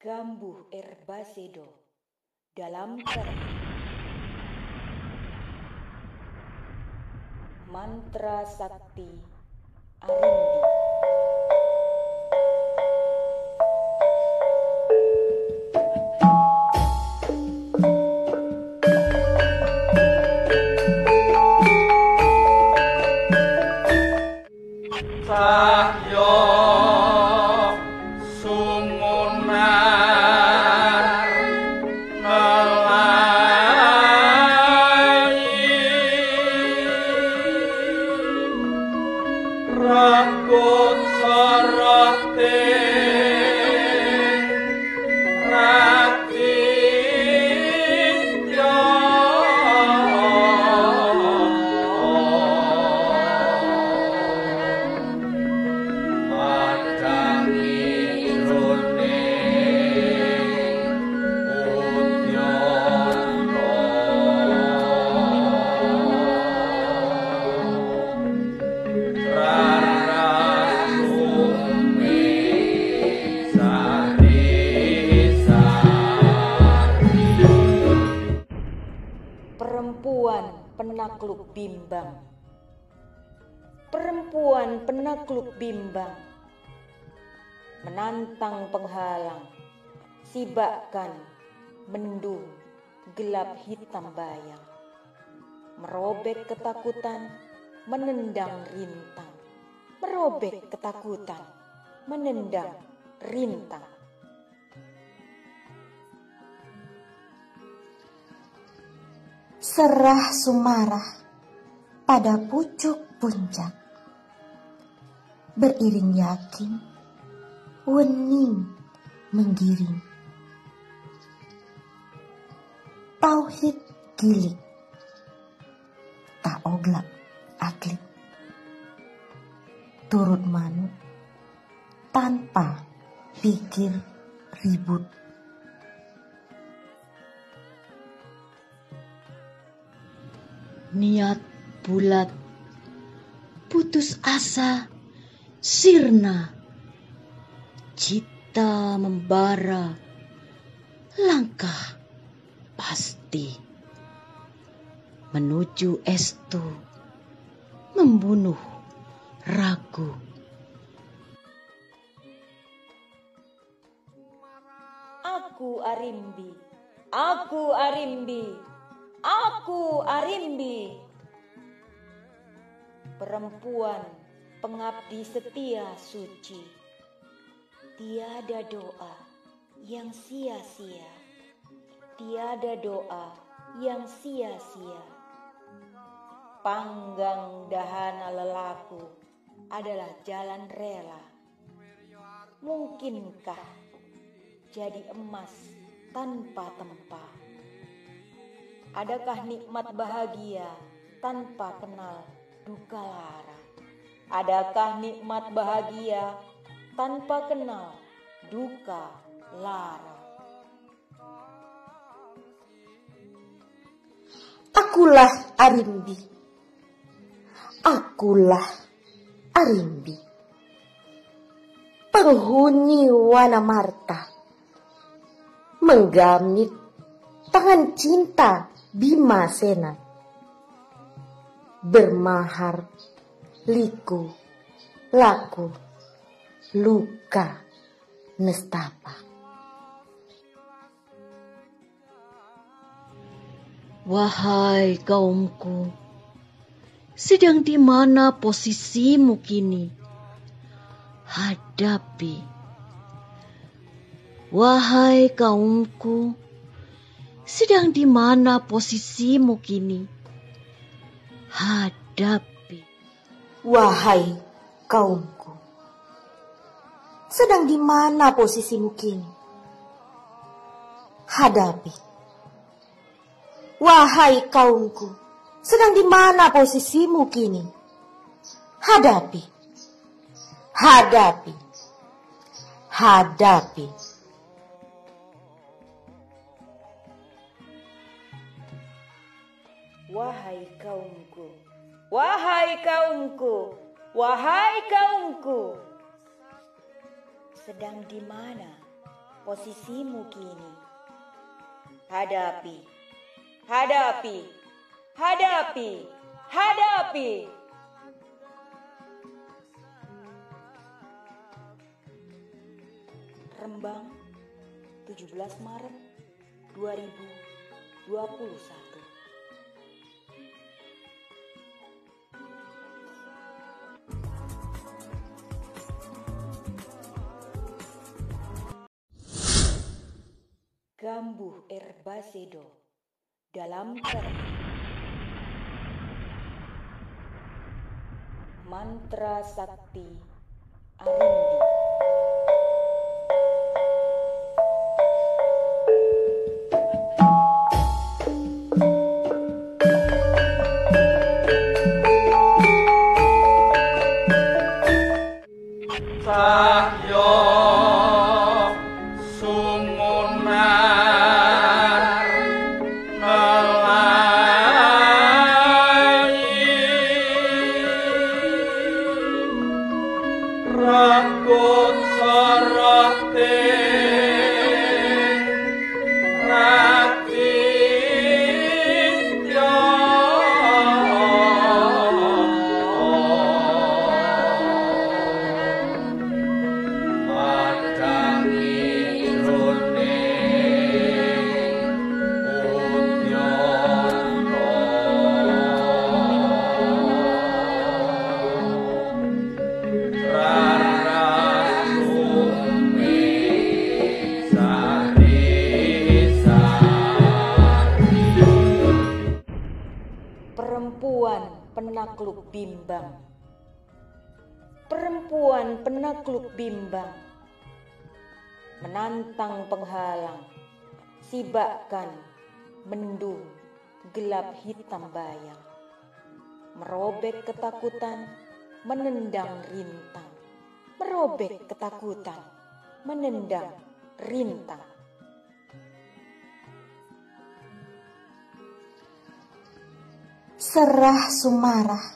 Gambuh Erbasedo dalam Mantra Sakti Arindi Rakon Sara penakluk bimbang. Perempuan penakluk bimbang. Menantang penghalang Sibakkan mendung gelap hitam bayang. Merobek ketakutan menendang rintang. Merobek ketakutan menendang rintang serah sumarah pada pucuk puncak. Beriring yakin, wening menggiring. Tauhid gilik, tak oglak aklik. Turut manut, tanpa pikir ribut. Niat bulat, putus asa, sirna, cita membara, langkah pasti. Menuju estu, membunuh ragu. Aku Arimbi, aku Arimbi, aku Arimbi. Perempuan pengabdi setia suci. Tiada doa yang sia-sia. Tiada doa yang sia-sia. Panggang dahana lelaku adalah jalan rela. Mungkinkah jadi emas tanpa tempa? Adakah nikmat bahagia tanpa kenal duka lara? Adakah nikmat bahagia tanpa kenal duka lara? Akulah Arimbi. Akulah Arimbi. Penghuni Wana Marta. Menggamit tangan cinta Bima Sena. Bermahar liku, laku, luka, nestapa. Wahai kaumku, sedang di mana posisimu kini? Hadapi. Wahai kaumku, sedang di mana posisimu kini? Hadapi. Wahai kaumku, sedang di mana posisimu kini? Hadapi. Wahai kaumku, sedang di mana posisimu kini? Hadapi. Hadapi. Hadapi. Wahai kaumku, wahai kaumku, wahai kaumku. Sedang di mana posisimu kini. Hadapi, hadapi, hadapi, hadapi. Rembang, 17 Maret 2021. Gambuh Erbasedo dalam cerita Mantra Sakti Arimbi Rabboni penakluk bimbang. Perempuan penakluk bimbang. Menantang penghalang Sibakkan mendung gelap hitam bayang. Merobek ketakutan menendang rintang. Merobek ketakutan menendang rintang Serah sumarah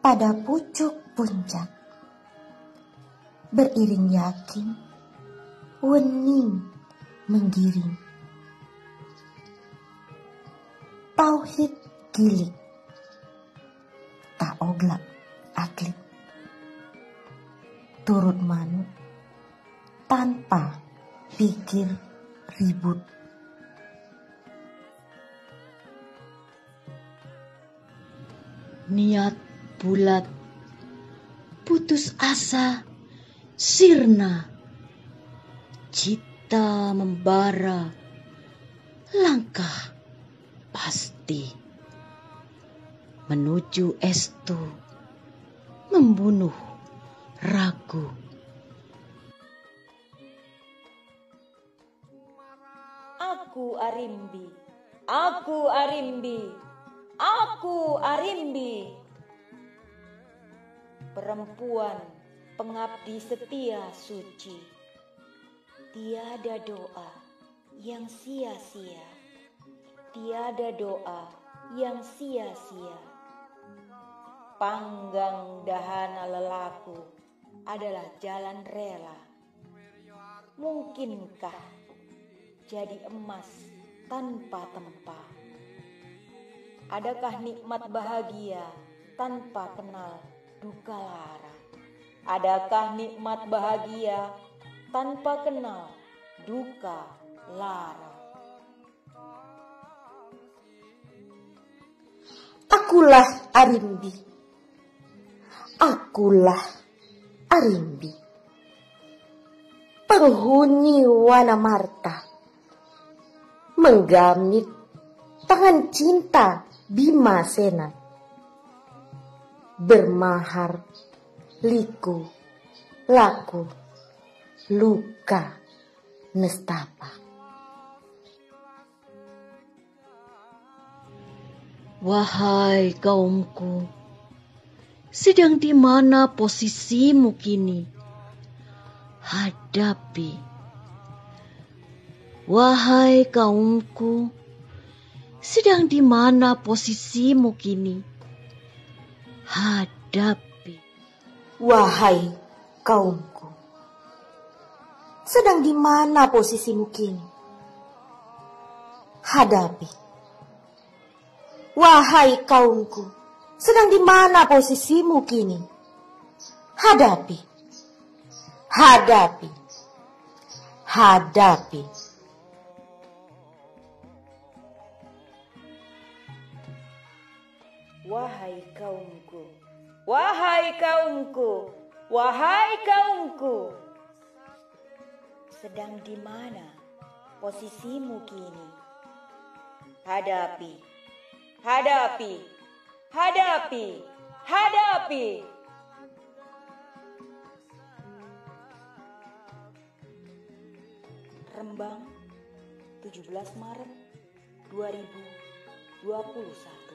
pada pucuk puncak. Beriring yakin, wening menggiring. Tauhid gilik, tak oglak aklik. Turut manut, tanpa pikir ribut. Niat bulat, putus asa, sirna. Cita membara, langkah pasti. Menuju estu, membunuh ragu. Aku Arimbi, aku Arimbi, aku Arimbi. Perempuan pengabdi setia suci. Tiada doa yang sia-sia. Tiada doa yang sia-sia. Panggang dahana lelaku adalah jalan rela. Mungkinkah jadi emas tanpa tempa? Adakah nikmat bahagia tanpa kenal duka lara? Adakah nikmat bahagia tanpa kenal duka lara? Akulah Arimbi. Akulah Arimbi. Penghuni Wana Marta. Menggamit tangan cinta Bima Sena. Bermahar liku, laku, luka, nestapa. Wahai kaumku, sedang di mana posisimu kini? Hadapi. Wahai kaumku, sedang di mana posisimu kini? Hadapi. Wahai kaumku, sedang di mana posisimu kini? Hadapi. Wahai kaumku, sedang di mana posisimu kini? Hadapi. Hadapi. Hadapi. Wahai kaumku, wahai kaumku, wahai kaumku. Sedang di mana posisimu kini? Hadapi, hadapi, hadapi, hadapi. Rembang, 17 Maret 2021.